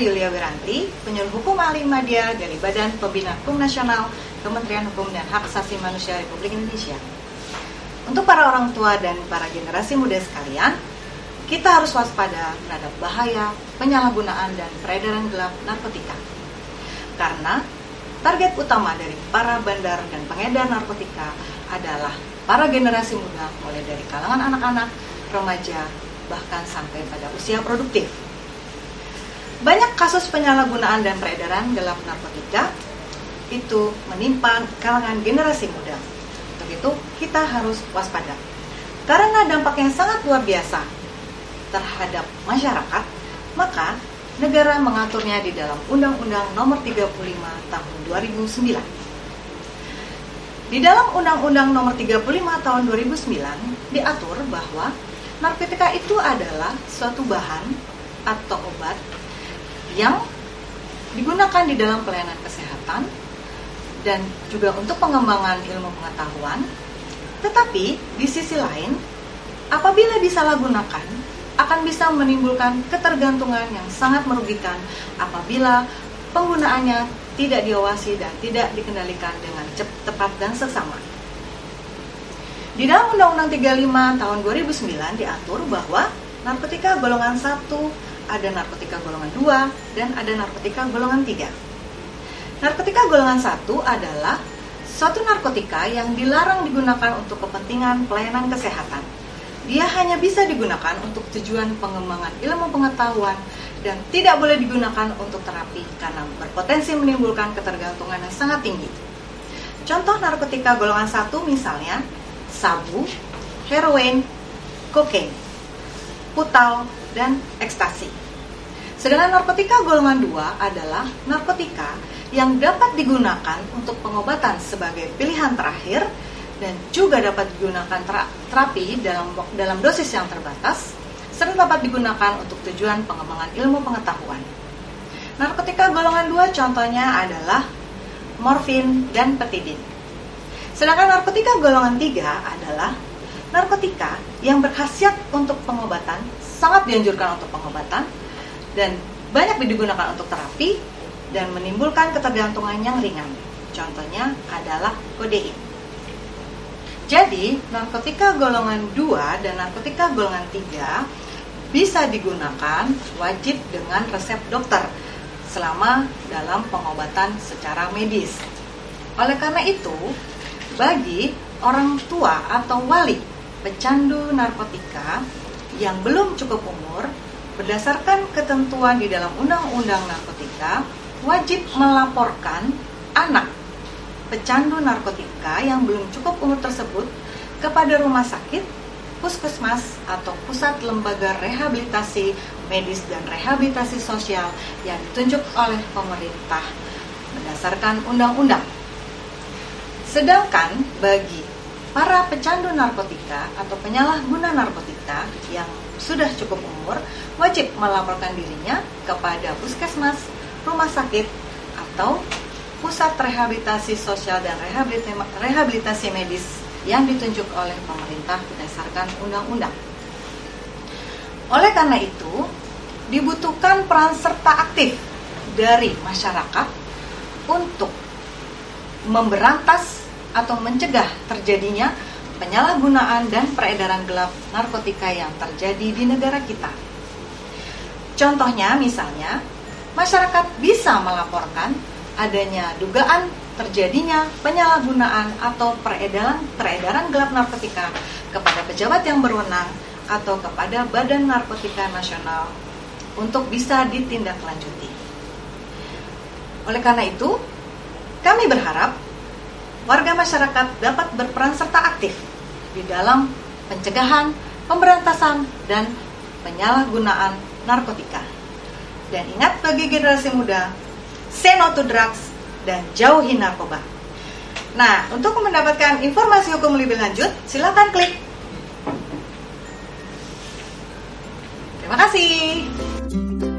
Yulia Wiranti, penyuluh hukum ahli media dari Badan Pembina Hukum Nasional, Kementerian Hukum dan Hak Asasi Manusia Republik Indonesia. Untuk para orang tua dan para generasi muda sekalian, kita harus waspada terhadap bahaya penyalahgunaan dan peredaran gelap narkotika. Karena target utama dari para bandar dan pengedar narkotika adalah para generasi muda mulai dari kalangan anak-anak, remaja, bahkan sampai pada usia produktif. Banyak kasus penyalahgunaan dan peredaran gelap narkotika itu menimpa kalangan generasi muda. Untuk itu, kita harus waspada. Karena dampaknya sangat luar biasa terhadap masyarakat, maka negara mengaturnya di dalam Undang-Undang Nomor 35 Tahun 2009. Di dalam Undang-Undang Nomor 35 Tahun 2009 diatur bahwa narkotika itu adalah suatu bahan atau obat yang digunakan di dalam pelayanan kesehatan dan juga untuk pengembangan ilmu pengetahuan. Tetapi di sisi lain, apabila disalahgunakan, akan bisa menimbulkan ketergantungan yang sangat merugikan apabila penggunaannya tidak diawasi dan tidak dikendalikan dengan tepat dan seksama. Di dalam Undang-Undang 35 tahun 2009 diatur bahwa narkotika golongan 1 ada narkotika golongan 2, dan ada narkotika golongan 3. Narkotika golongan 1 adalah suatu narkotika yang dilarang digunakan untuk kepentingan pelayanan kesehatan. Dia hanya bisa digunakan untuk tujuan pengembangan ilmu pengetahuan dan tidak boleh digunakan untuk terapi karena berpotensi menimbulkan ketergantungan yang sangat tinggi. Contoh narkotika golongan 1 misalnya sabu, heroin, kokain, putal, dan ekstasi. Sedangkan narkotika golongan 2 adalah narkotika yang dapat digunakan untuk pengobatan sebagai pilihan terakhir dan juga dapat digunakan terapi dalam dalam dosis yang terbatas serta dapat digunakan untuk tujuan pengembangan ilmu pengetahuan. Narkotika golongan 2 contohnya adalah morfin dan petidin. Sedangkan narkotika golongan 3 adalah narkotika yang berkhasiat untuk pengobatan, sangat dianjurkan untuk pengobatan, dan banyak digunakan untuk terapi dan menimbulkan ketergantungan yang ringan. Contohnya adalah kodein. Jadi, narkotika golongan 2 dan narkotika golongan 3 bisa digunakan wajib dengan resep dokter selama dalam pengobatan secara medis. Oleh karena itu, bagi orang tua atau wali pecandu narkotika yang belum cukup umur Berdasarkan ketentuan di dalam Undang-Undang Narkotika, wajib melaporkan anak pecandu narkotika yang belum cukup umur tersebut kepada rumah sakit, puskesmas, atau pusat lembaga rehabilitasi medis dan rehabilitasi sosial yang ditunjuk oleh pemerintah berdasarkan undang-undang. Sedangkan bagi para pecandu narkotika atau penyalahguna narkotika yang sudah cukup umur wajib melaporkan dirinya kepada puskesmas, rumah sakit, atau pusat rehabilitasi sosial dan rehabilitasi medis yang ditunjuk oleh pemerintah berdasarkan undang-undang. Oleh karena itu, dibutuhkan peran serta aktif dari masyarakat untuk memberantas atau mencegah terjadinya penyalahgunaan dan peredaran gelap narkotika yang terjadi di negara kita. Contohnya misalnya, masyarakat bisa melaporkan adanya dugaan terjadinya penyalahgunaan atau peredaran peredaran gelap narkotika kepada pejabat yang berwenang atau kepada Badan Narkotika Nasional untuk bisa ditindaklanjuti. Oleh karena itu, kami berharap warga masyarakat dapat berperan serta aktif di dalam pencegahan, pemberantasan, dan penyalahgunaan narkotika. Dan ingat bagi generasi muda, say no to drugs dan jauhi narkoba. Nah, untuk mendapatkan informasi hukum lebih lanjut, silakan klik. Terima kasih.